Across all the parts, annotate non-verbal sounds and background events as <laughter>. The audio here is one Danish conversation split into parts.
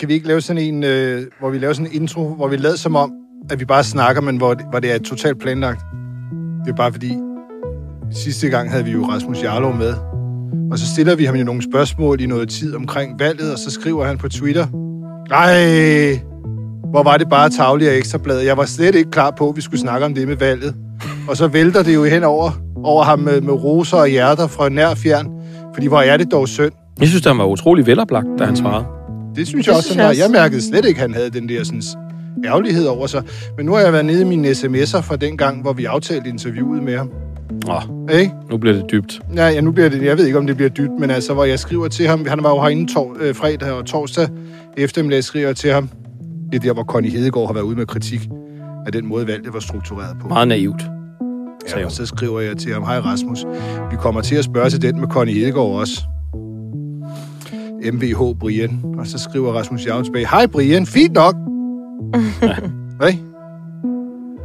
kan vi ikke lave sådan en, øh, hvor vi laver sådan en intro, hvor vi lader som om, at vi bare snakker, men hvor, hvor det er totalt planlagt? Det er bare fordi, sidste gang havde vi jo Rasmus Jarlov med, og så stiller vi ham jo nogle spørgsmål i noget tid omkring valget, og så skriver han på Twitter, nej, hvor var det bare tavligt og ekstrabladet. Jeg var slet ikke klar på, at vi skulle snakke om det med valget. Og så vælter det jo hen over, over ham med, med roser og hjerter fra nær fjern. Fordi hvor er det dog synd. Jeg synes, han var utrolig veloplagt, da han svarede. Det synes Det jeg også, synes han jeg var. også. Jeg mærkede slet ikke, at han havde den der sådan, ærgerlighed over sig. Men nu har jeg været nede i mine sms'er fra den gang, hvor vi aftalte interviewet med ham. Åh, Ikke? nu bliver det dybt. Ja, ja, nu bliver det, jeg ved ikke, om det bliver dybt, men altså, hvor jeg skriver til ham, han var jo herinde tor, øh, fredag og torsdag eftermiddag, skriver jeg til ham, det er der, hvor Connie Hedegaard har været ude med kritik af den måde, valget var struktureret på. Meget naivt. Ja, og så skriver jeg til ham, hej Rasmus, vi kommer til at spørge til den med Connie Hedegaard også. MVH Brian. Og så skriver Rasmus Javn tilbage, hej Brian, fint nok. <laughs> ja.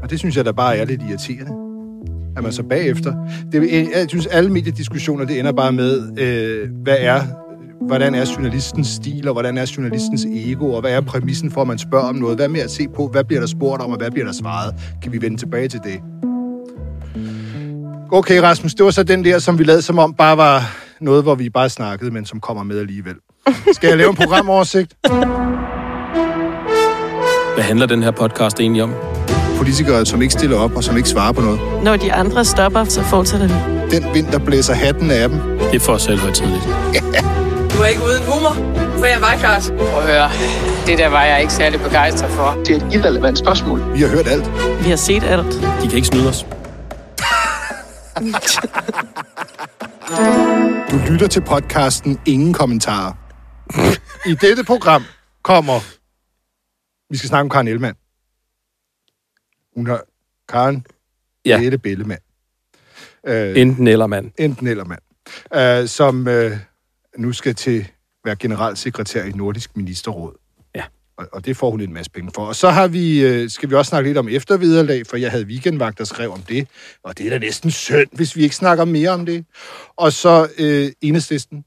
Og det synes jeg da bare er lidt irriterende. At man så bagefter... Det, jeg synes, alle mediediskussioner, det ender bare med, øh, hvad er hvordan er journalistens stil, og hvordan er journalistens ego, og hvad er præmissen for, at man spørger om noget? Hvad med at se på, hvad bliver der spurgt om, og hvad bliver der svaret? Kan vi vende tilbage til det? Okay, Rasmus, det var så den der, som vi lavede som om bare var noget, hvor vi bare snakkede, men som kommer med alligevel. Skal jeg lave en programoversigt? Hvad handler den her podcast egentlig om? Politikere, som ikke stiller op, og som ikke svarer på noget. Når de andre stopper, så fortsætter vi. Den vind, der blæser hatten af dem. Det er for os selv tidligt. Du er ikke uden humor, for jeg var klart. Prøv at høre, det der var jeg ikke særlig begejstret for. Det er et irrelevant spørgsmål. Vi har hørt alt. Vi har set alt. De kan ikke snyde os. Du lytter til podcasten Ingen Kommentarer. I dette program kommer... Vi skal snakke om Karen Ellemann. Hun har... Karen Ja. Jette Bellemand. Øh, Enten eller mand. enten eller mand. Øh, som øh, nu skal til være generalsekretær i Nordisk Ministerråd. Ja. Og, og det får hun en masse penge for. Og så har vi, øh, skal vi også snakke lidt om efterviderlag, for jeg havde weekendvagt, der skrev om det. Og det er da næsten synd, hvis vi ikke snakker mere om det. Og så øh, enhedslisten,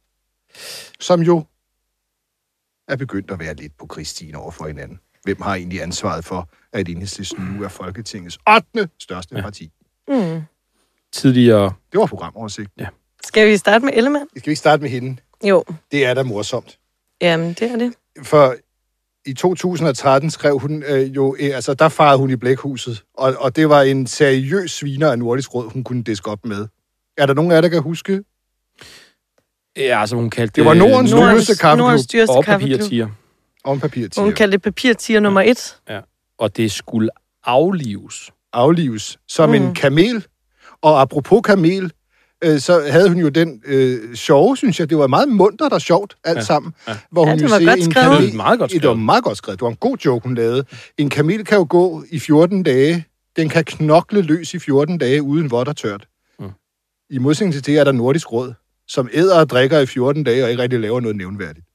som jo er begyndt at være lidt på krigstien over for hinanden. Hvem har egentlig ansvaret for, at enhedslisten nu er Folketingets 8. største ja. parti? Mm. Tidligere... Det var programoversigten. Ja. Skal vi starte med Ellemann? Skal vi ikke starte med hende? Jo. Det er da morsomt. Jamen, det er det. For i 2013 skrev hun øh, jo, øh, altså der farede hun i blækhuset, og, og det var en seriøs sviner af Nordisk Råd, hun kunne diske op med. Er der nogen af jer, der kan huske? Ja, altså hun kaldte Det var Nordens dyreste kaffeklub. Nordens dyreste og kaffeklub. papirtiger. Om papirtiger. Hun kaldte det papirtiger nummer et. Og det skulle aflives. Aflives som mm. En kamel. Og apropos kamel, øh, så havde hun jo den øh, sjove, synes jeg. Det var meget muntert og sjovt alt ja. Ja. sammen. Ja. Hvor Ja, hun det var godt en skrevet. kamel, Det var meget godt Det var skrevet. meget godt skrevet. Det var en god joke, hun lavede. En kamel kan jo gå i 14 dage. Den kan knokle løs i 14 dage uden vådt og tørt. Mm. I modsætning til det er der Nordisk Råd, som æder og drikker i 14 dage og ikke rigtig laver noget nævnværdigt.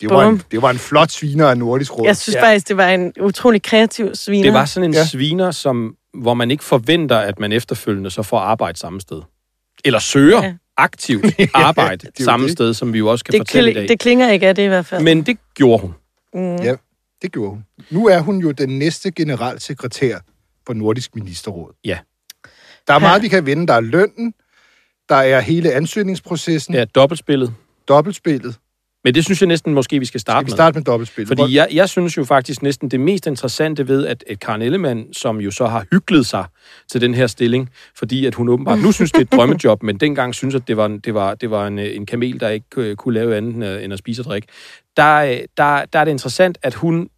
Det var, en, det var en flot sviner af Nordisk Råd. Jeg synes Ja. ja. faktisk, det var en utrolig kreativ sviner. Det var sådan en Ja. ja. sviner, som, hvor man ikke forventer, at man efterfølgende så får arbejde samme sted. Eller søger Ja. <laughs> ja. aktivt arbejde det jo samme det. sted, som vi jo også kan det, fortælle i kli- dag. det klinger ikke af det i hvert fald. Men det gjorde hun. mm. Ja. Det gjorde hun. Nu er hun jo den næste generalsekretær for Nordisk Ministerråd. Ja. Der er Ja. meget, vi kan vende. Der er lønnen, der er hele ansøgningsprocessen, ja. Dobbeltspillet. dobbeltspillet. Men det synes jeg næsten måske, vi skal starte Skal vi med. starte med dobbeltspillet? Hvor- Fordi jeg, jeg synes jo faktisk næsten det mest interessante ved, at et Karen Ellemann, som jo så har hyggelet sig til den her stilling, fordi at hun åbenbart nu synes, det er et <laughs> drømmejob, men dengang synes, at det var, en- det var, det var en, en kamel, der ikke øh, kunne lave andet end at- end at spise og drikke. Der, øh, der, der er det interessant, at hun,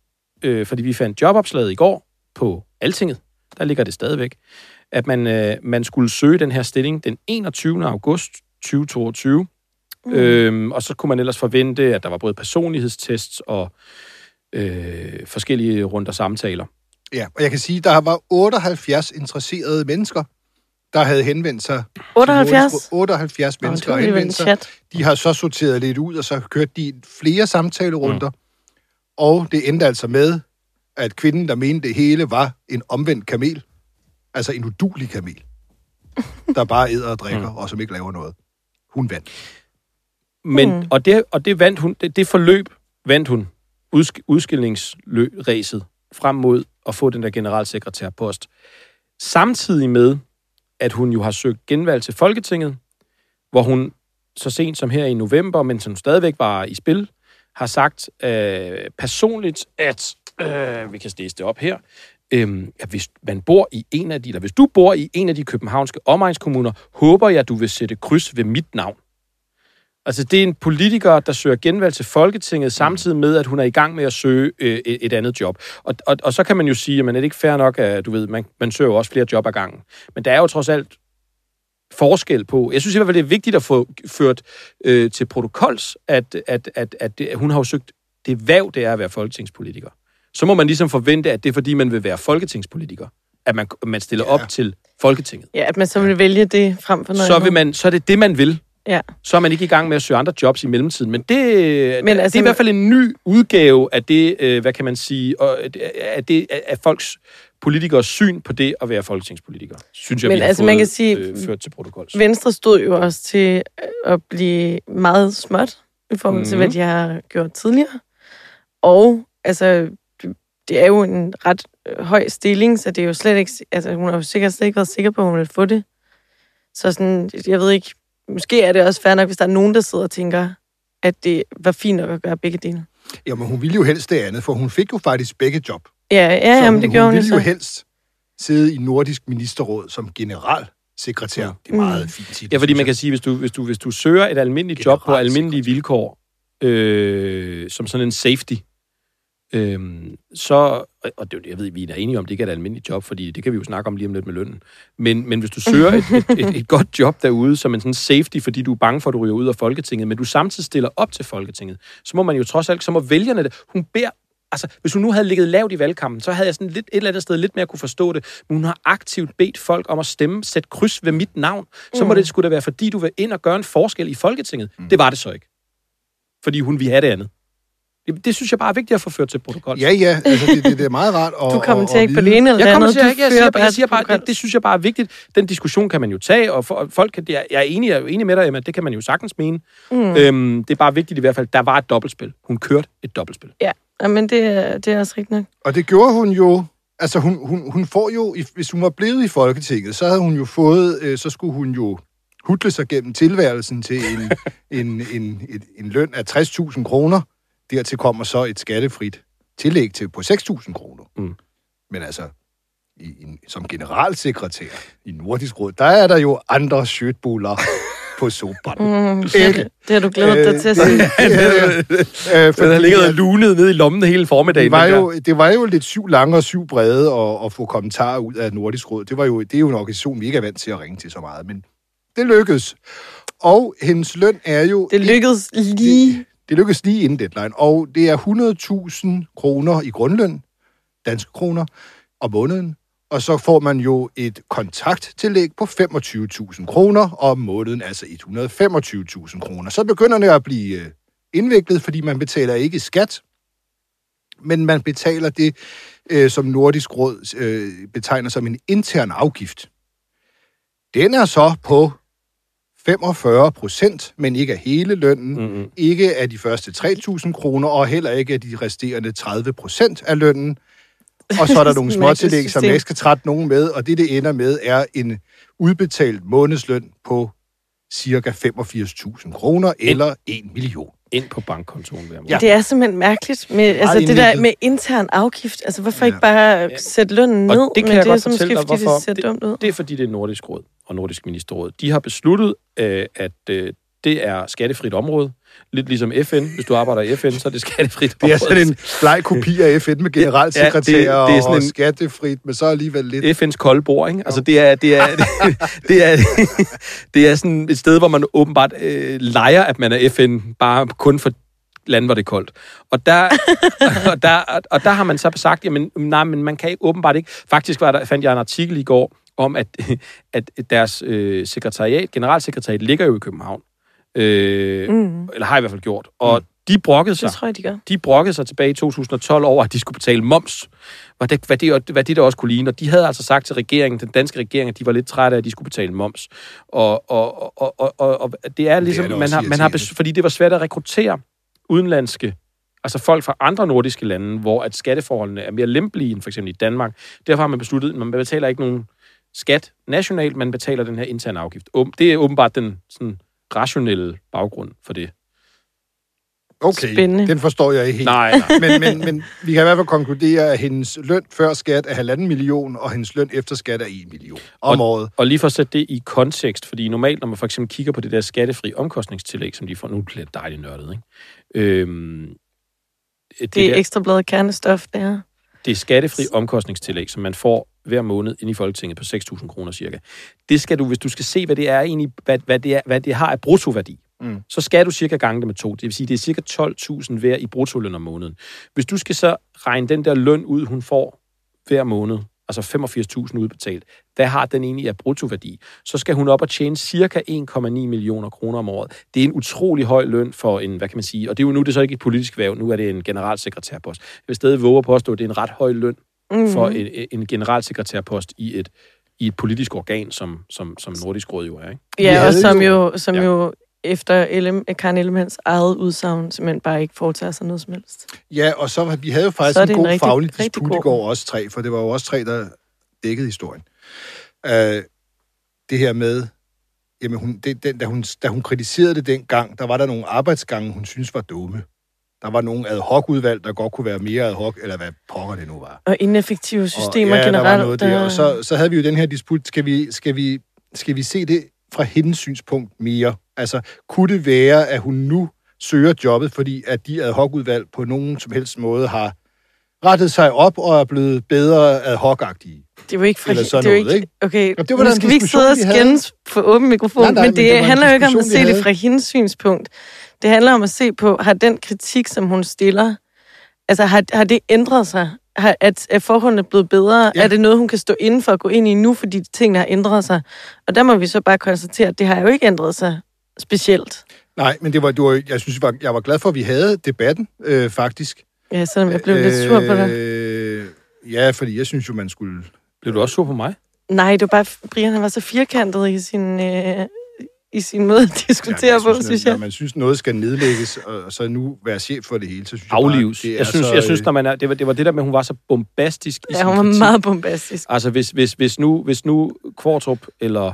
øh, fordi vi fandt jobopslaget i går på Altinget, der ligger det stadigvæk, at man, øh, man skulle søge den her stilling den 21. august 2022, Mm. Øhm, og så kunne man ellers forvente, at der var både personlighedstests og øh, forskellige runder samtaler. Ja, og jeg kan sige, at der var 78 interesserede mennesker, der havde henvendt sig. til 78? Nordisk Råd. 78 Nå, mennesker henvendt sig. chat. De har så sorteret lidt ud, og så kørte de flere samtalerunder. Mm. Og det endte altså med, at kvinden, der mente det hele, var en omvendt kamel. Altså en udulig kamel. Der bare æder og drikker, mm. og som ikke laver noget. Hun vandt. Men, Mm. og, det, og det vandt hun, det, det forløb vandt hun udsk- udskillingsræset frem mod at få den der generalsekretærpost. Samtidig med, at hun jo har søgt genvalg til Folketinget, hvor hun så sent som her i november, men som stadigvæk var i spil, har sagt øh, personligt, at øh, vi kan læse det op her, øhm, at hvis man bor i en af de, eller hvis du bor i en af de københavnske omegnskommuner, håber jeg, du vil sætte kryds ved mit navn. Altså, det er en politiker, der søger genvalg til Folketinget, samtidig med, at hun er i gang med at søge øh, et, andet job. Og, og, og så kan man jo sige, at man er ikke fair nok, at du ved, man, man søger jo også flere job ad gangen. Men der er jo trods alt forskel på. Jeg synes i hvert fald, det er vigtigt at få ført øh, til protokols, at, at, at, at, at hun har jo søgt det væv, det er at være folketingspolitiker. Så må man ligesom forvente, at det er fordi, man vil være folketingspolitiker, at man, man stiller ja. op til Folketinget. Ja, at man så vil vælge det frem for noget Så, vil man, så er det det, man vil. Ja. Så er man ikke i gang med at søge andre jobs i mellemtiden. Men det, Men altså, altså- det er i hvert fald en ny udgave af det, øh, hvad kan man sige, og, øh, af, det, af folks politikers syn på det at være folketingspolitiker. Synes jeg, Men vi har altså, fået, man kan sige, øh, ført til protokols. Venstre stod jo også til at blive meget småt i forhold til, Mhm. hvad de har gjort tidligere. Og altså, det er jo en ret øh, høj stilling, så det er jo slet ikke... Altså, hun har jo sikkert slet ikke været sikker på, at hun vil få det. Så sådan, jeg ved ikke... Måske er det også fair nok, hvis der er nogen, der sidder og tænker, at det var fint nok at gøre begge dele. Jamen, hun ville jo helst det andet, for hun fik jo faktisk begge job. Ja, ja, Så jamen, hun, det gjorde hun, ville jo jo så. helst sidde i Nordisk Ministerråd som generalsekretær. Det er meget fint titel. Ja, fordi man kan sige, hvis du, hvis du, hvis du søger et almindeligt job på almindelige vilkår, øh, som sådan en safety, øh, så, og- det, er jo det, jeg ved, vi er enige om, det ikke er et almindeligt job, fordi det kan vi jo snakke om lige om lidt med lønnen. Men, men hvis du søger et, et, et, et godt job derude, som en sådan safety, fordi du er bange for, at du ryger ud af Folketinget, men du samtidig stiller op til Folketinget, så må man jo trods alt, så må vælgerne det. Hun beder Altså, hvis hun nu havde ligget lavt i valgkampen, så havde jeg sådan lidt, et eller andet sted lidt mere kunne forstå det. Men hun har aktivt bedt folk om at stemme, sæt kryds ved mit navn. Så må det skulle da være, fordi du vil ind og gøre en forskel i Folketinget. Mm. Det var det så ikke. Fordi hun ville have det andet. Det, synes jeg bare er vigtigt at få ført til protokol. Ja, ja, altså det, det, det er meget rart at Du kommenterer ikke på det ene eller Jeg andet. jeg, siger, bare, jeg siger bare, det, det synes jeg bare er vigtigt. Den diskussion kan man jo tage, og for, folk kan, jeg, jeg, er enig, jeg er jo enig med dig, Emma, det kan man jo sagtens mene. Mm. Øhm, det er bare vigtigt i hvert fald, der var et dobbeltspil. Hun kørte et dobbeltspil. Ja, men det, er- det er også rigtigt nok. Og det gjorde hun jo... Altså, hun, hun, hun får jo... Hvis hun var blevet i Folketinget, så havde hun jo fået... Øh, så skulle hun jo hudle sig gennem tilværelsen til en, <laughs> en, en, et, en løn af 60.000 kroner. Dertil kommer så et skattefrit tillæg til på 6.000 kroner. Mm. Men altså, i, i, som generalsekretær i Nordisk Råd, der er der jo andre shirtbuller <laughs> på sofaen. Mm, det, har du- det har du glædet dig til at <laughs> Øh, sige. <laughs> øh, Den har ligget og lunet ned i lommen hele formiddagen. det var, jo, det var jo lidt syv lange og syv brede at, at få kommentarer ud af Nordisk Råd. Det, var jo, det er jo en organisation, vi ikke er vant til at ringe til så meget, men det lykkedes. Og hendes løn er jo... Det lykkedes lige. Det, lykkedes lige inden deadline, og det er 100.000 kroner i grundløn, danske kroner, om måneden. Og så får man jo et kontakttillæg på 25.000 kroner om måneden, altså 125.000 kroner. Så begynder det at blive øh, indviklet, fordi man betaler ikke skat, men man betaler det, øh, som Nordisk Råd øh, betegner som en intern afgift. Den er så på 45 procent, men ikke af hele lønnen, Mm-hmm. ikke af de første 3.000 kroner, og heller ikke af de resterende 30 procent af lønnen. Og så er der <laughs> nogle småtillæg, som jeg ikke skal trætte nogen med, og det, det ender med, er en udbetalt månedsløn på cirka 85.000 kroner, eller 1 million. Ind på bankkontoen hver måned. Ja. Det er simpelthen mærkeligt med altså, det der med intern afgift. Altså, hvorfor Ja. ikke bare sætte lønnen ned Og det kan med jeg det, godt som fortælle dig, hvorfor. det ser Det- dumt ud? Det er fordi, det er Nordisk Råd og Nordisk Ministerråd. De har besluttet, øh, at øh, det er skattefrit område. Lidt ligesom FN. Hvis du arbejder i FN, så er det skattefrit Det er sådan en bleg kopi af FN med generalsekretær Ja, det- det er sådan og en- skattefrit, men så alligevel lidt... FN's kolde bord, ikke? Altså, det er, det er, <laughs> det er, det er sådan et sted, hvor man åbenbart øh, leger, at man er FN, bare kun for lande, hvor det er koldt. Og der, <laughs> og der, og der har man så sagt, jamen, nej, men man kan ikke, åbenbart ikke. Faktisk var der, fandt jeg en artikel i går om, at, at deres øh, sekretariat, generalsekretariat, ligger jo i København. Øh, Mm. Eller har i hvert fald gjort. Og de brokkede sig Det tror jeg, de gør. de brokkede sig tilbage i 2012 over, at de skulle betale moms. Hvad det, hvad det, hvad det der også kunne ligne. Og de havde altså sagt til regeringen, den danske regering, at de var lidt trætte af, at de skulle betale moms. Og, og, og, og, og, og det er ligesom, det man også har, man har, irriterende. bes- fordi det var svært at rekruttere udenlandske Altså folk fra andre nordiske lande, hvor at skatteforholdene er mere lempelige end for eksempel i Danmark. Derfor har man besluttet, at man betaler ikke nogen skat nationalt, man betaler den her interne afgift. Det er åbenbart den sådan, rationelle baggrund for det. Okay, Spændende. den forstår jeg ikke helt. Nej, nej. <laughs> men, men, men vi kan i hvert fald konkludere, at hendes løn før skat er halvanden million, og hendes løn efter skat er 1 million om året. Og lige for at sætte det i kontekst, fordi normalt, når man for eksempel kigger på det der skattefri omkostningstillæg, som de får, nu bliver det dejligt nørdet, ikke? Øhm, det, Det er der, ekstrabladet kernestof, det her. det er skattefri omkostningstillæg, som man får hver måned ind i Folketinget på 6.000 kroner cirka. Det skal du, hvis du skal se, hvad det er egentlig, hvad, hvad, det, er, hvad det har af bruttoværdi, Mm. så skal du cirka gange det med to. Det vil sige, det er cirka 12.000 hver i bruttoløn om måneden. Hvis du skal så regne den der løn ud, hun får hver måned, altså 85.000 udbetalt, hvad har den egentlig af bruttoværdi? Så skal hun op og tjene cirka 1,9 millioner kroner om året. Det er en utrolig høj løn for en, hvad kan man sige, og det er jo nu det er så ikke et politisk værv, nu er det en generalsekretærpost. Jeg vil stadig våge at påstå, at det er en ret høj løn Mm. for en, en generalsekretærpost i et, i et politisk organ, som, som, som Nordisk Råd jo er. Ikke? Ja, og som jo- som Ja. jo efter LM, Karen Ellemanns eget udsagn simpelthen bare ikke foretager sig noget som helst. Ja, og så vi havde jo faktisk en en god rigtig- faglig rigtig disput i går, også tre, for det var jo også tre, der dækkede historien. Uh, det her med, jamen hun, det, den, da, hun, da hun kritiserede det dengang, der var der nogle arbejdsgange, hun synes var dumme. Der var nogle ad hoc-udvalg, der godt kunne være mere ad hoc, eller hvad pokker det nu var. Og ineffektive systemer og, ja, generelt. Der var noget der. Og så, så havde vi jo den her disput. Skal vi, skal, vi, skal vi se det fra hendes synspunkt mere? Altså, kunne det være, at hun nu søger jobbet, fordi at de ad hoc-udvalg på nogen som helst måde har rettet sig op og er blevet bedre ad hoc-agtige? Det er jo ikke fra Eller sådan det jo noget, ikke, Okay, Ja, det var nu skal vi ikke sidde og skændes på åben mikrofon, Nej, nej, men men det, det var en handler jo ikke om at se det fra hendes synspunkt. Det handler om at se på, har den kritik, som hun stiller, altså har, har det ændret sig? Har, at, er forholdene blevet bedre? Ja. Er det noget, hun kan stå inden for at gå ind i nu, fordi tingene har ændret sig? Og der må vi så bare konstatere, at det har jo ikke ændret sig specielt. Nej, men det var, det var, jeg synes, jeg var, jeg var glad for, at vi havde debatten, øh, faktisk. Ja, selvom jeg blev lidt sur på dig. Øh, ja, fordi jeg synes jo, man skulle... Blev du også sur på mig? Nej, det var bare, Brian han var så firkantet i sin, øh, i sin måde at diskutere jeg på, synes, synes Når jeg. man synes, noget skal nedlægges, og så nu være chef for det hele, så synes jeg Aflives. bare, det er Jeg synes, så, jeg synes, øh, når man er, det, var, det var det der med, at hun var så bombastisk i Ja, sin hun var kritik. meget bombastisk. Altså, hvis, hvis, hvis, nu, hvis nu Kvartrup eller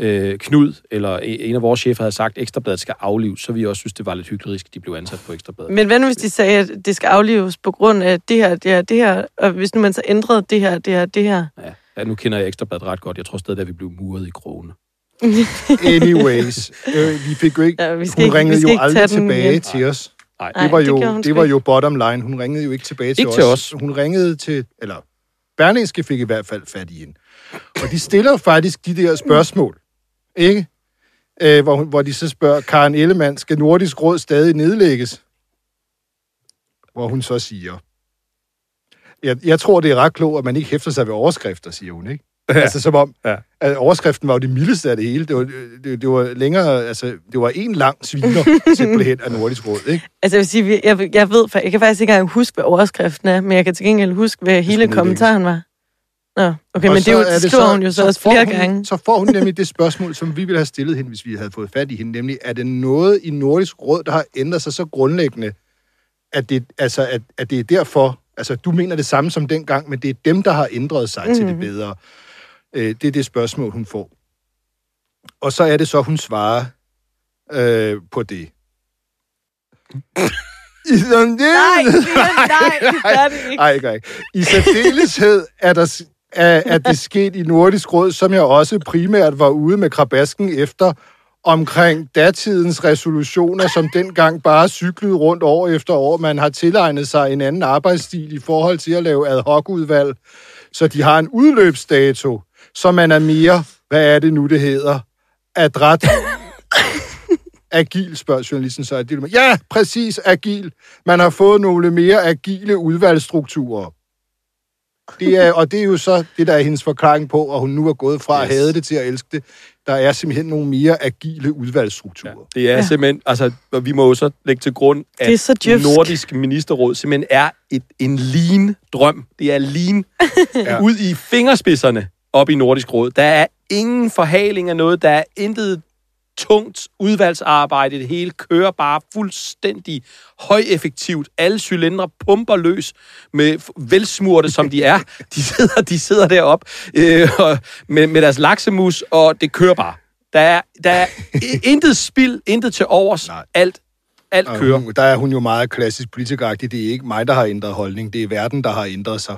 øh, Knud eller en af vores chefer havde sagt, at Ekstrabladet skal aflives, så ville jeg også synes, det var lidt hyggeligt, at de blev ansat på Ekstrabladet. Men hvad nu, hvis de sagde, at det skal aflives på grund af det her, det her, det her, og hvis nu man så ændrede det her, det her, det her? Ja, ja, nu kender jeg Ekstrabladet ret godt. Jeg tror stadig, at vi blev muret i krogene. <laughs> Anyways, øh, vi fik jo ikke... Ja, vi skal hun ikke- vi ringede skal jo ikke aldrig tilbage igen. til os. Nej, Nej, Det var det jo, det sgu var jo bottom line. Hun ringede jo ikke tilbage til Ikke os. til os. Hun ringede til... Eller, Berlingske fik i hvert fald fat i hende. Og de stiller faktisk de der spørgsmål, ikke? Øh, hvor, hun, hvor de så spørger, Karen Ellemann, skal Nordisk Råd stadig nedlægges? Hvor hun så siger, jeg, jeg tror, det er ret klogt, at man ikke hæfter sig ved overskrifter, siger hun, ikke? Ja. Altså som om, Ja. at overskriften var jo det mildeste af det hele. Det var, det, det var længere, altså, det var en lang sviner, <laughs> simpelthen, af Nordisk Råd, ikke? Altså, jeg vil sige, jeg, jeg ved, jeg kan faktisk ikke engang huske, hvad overskriften er, men jeg kan til gengæld huske, hvad hele kommentaren var. Nå, okay, Og men det, er jo, det skriver hun jo så, også får flere hun, gange. Så får hun nemlig det spørgsmål, som vi ville have stillet hende, hvis vi havde fået fat i hende, nemlig, er det noget i Nordisk Råd, der har ændret sig så grundlæggende, at det, altså, at, at det er derfor, altså du mener det samme som dengang, men det er dem, der har ændret sig mm. til det Mhm. bedre. Øh, det er det spørgsmål, hun får. Og så er det så, hun svarer øh, på det. I <laughs> sådan, Nej, Brian, <laughs> nej, det er det ikke. Nej, ikke. I særdeleshed er, der, er, er det sket i Nordisk Råd, som jeg også primært var ude med krabasken efter, omkring datidens resolutioner, som dengang bare cyklede rundt år efter år. Man har tilegnet sig en anden arbejdsstil i forhold til at lave ad hoc-udvalg, så de har en udløbsdato, så man er mere, hvad er det nu, det hedder, adræt <laughs> agil, spørger journalisten så. Ja, præcis, agil. Man har fået nogle mere agile udvalgsstrukturer. Det er, og det er jo så det, der er hendes forklaring på, at hun nu er gået fra yes. at hade det til at elske det. Der er simpelthen nogle mere agile udvalgsstrukturer. Ja, det er ja. Simpelthen, altså, og vi må jo så lægge til grund, at Det er så djøfsk. Nordisk Ministerråd simpelthen er et, en lean drøm. Det er lean <laughs> Ja. ud i fingerspidserne op i Nordisk Råd. Der er ingen forhaling af noget. Der er intet tungt udvalgsarbejde. Det hele kører bare fuldstændig højeffektivt. Alle cylindre pumper løs med velsmurte, som de er. <laughs> De sidder, de sidder deroppe øh, med, med deres laksemus, og det kører bare. Der er, der er intet spild, intet til overs. Nej. Alt, alt Og kører. hun, der er hun jo meget klassisk politikeragtig. Det er ikke mig, der har ændret holdning. Det er verden, der har ændret sig.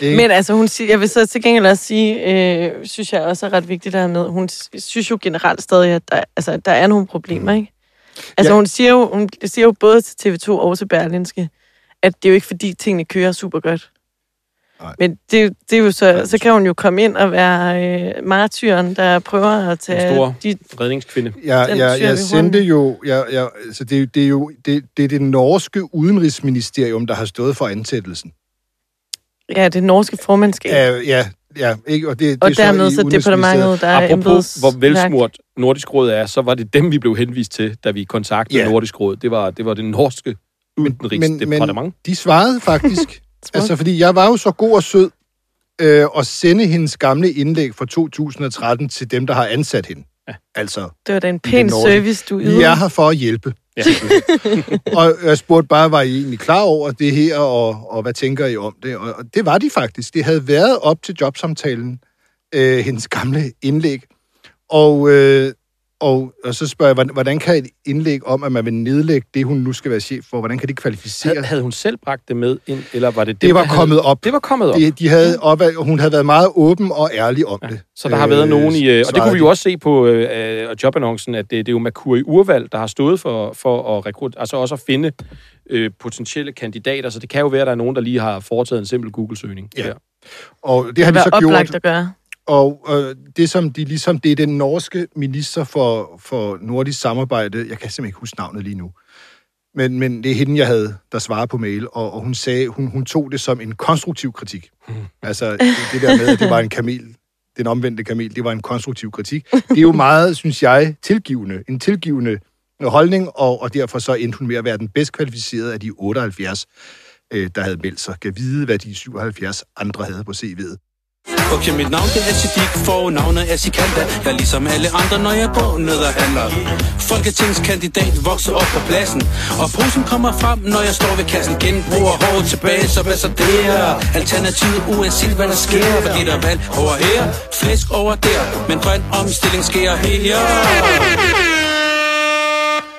Ikke? Men altså, hun siger, jeg vil så til gengæld også sige, øh, synes jeg også er ret vigtigt der med, hun synes jo generelt stadig, at der, altså, der er nogle problemer, ikke? Altså, Ja. hun, siger jo, hun siger jo både til TV2 og til Berlinske, at det er jo ikke fordi, tingene kører super godt. Nej. Men det, det er jo så, så kan hun jo komme ind og være øh, martyren, der prøver at tage En stor de, redningskvinde. Jeg, Den jeg, jeg sendte jo... Jeg, jeg, altså det, er det er jo det, det, er det norske udenrigsministerium, der har stået for ansættelsen. Ja, det norske formandskab. Ja, ja, ja ikke? Og, det, og det er dermed i så departementet, der er Apropos, hvor velsmurt Nordisk Råd er, så var det dem, vi blev henvist til, da vi kontaktede Ja. Nordisk Råd. Det var det, var det norske udenrigsdepartement. de svarede faktisk. <laughs> altså, fordi jeg var jo så god og sød øh, at sende hendes gamle indlæg fra 2013 til dem, der har ansat hende. Ja. Altså, Det var da en pæn service, du ydede. er her for at hjælpe. Ja. <laughs> og jeg spurgte bare, var I egentlig klar over det her, og, og hvad tænker I om det? Og, og det var de faktisk. Det havde været op til jobsamtalen, øh, hendes gamle indlæg. Og, øh, og, og så spørger jeg, hvordan- hvordan kan et indlæg om, at man vil nedlægge det, hun nu skal være chef for, hvordan kan det kvalificere? Havde, havde hun selv bragt det med ind, eller var det dem, det var havde- kommet op. Det var kommet op. De, de havde op, og hun havde været meget åben og ærlig om Ja. det. Så der har været nogen i... øh, Og det kunne vi jo også se på øh, øh, jobannoncen, at det, det er jo Merkur i Urvalg, der har stået for, for at rekrut, altså også at finde øh, potentielle kandidater. Så det kan jo være, at der er nogen, der lige har foretaget en simpel Google-søgning. Ja. der. Og det Det har var så oplagt gjort. at gøre. Og øh, det som de ligesom, det er den norske minister for, for nordisk samarbejde, jeg kan simpelthen ikke huske navnet lige nu, men, men det er hende, jeg havde, der svarede på mail, og, og hun sagde, hun, hun tog det som en konstruktiv kritik. Altså det, det der med, at det var en kamel, den omvendte kamel, det var en konstruktiv kritik. Det er jo meget, synes jeg, tilgivende, en tilgivende holdning, og, og derfor så endte hun med at være den bedst kvalificerede af de 78, øh, der havde meldt sig. Kan vide, hvad de 77 andre havde på CV'et. Okay, mit navn det er Siddiq, fornavnet er Sikanda. Jeg er ligesom alle andre, når jeg går ned og handler. Folketingskandidat vokser op på pladsen Og posen kommer frem, når jeg står ved kassen. Genbruger hårdt tilbage, så hvad så der? Alternativet uanset hvad der sker Fordi der er valg. Over her, flæsk over der Men grøn omstilling sker her.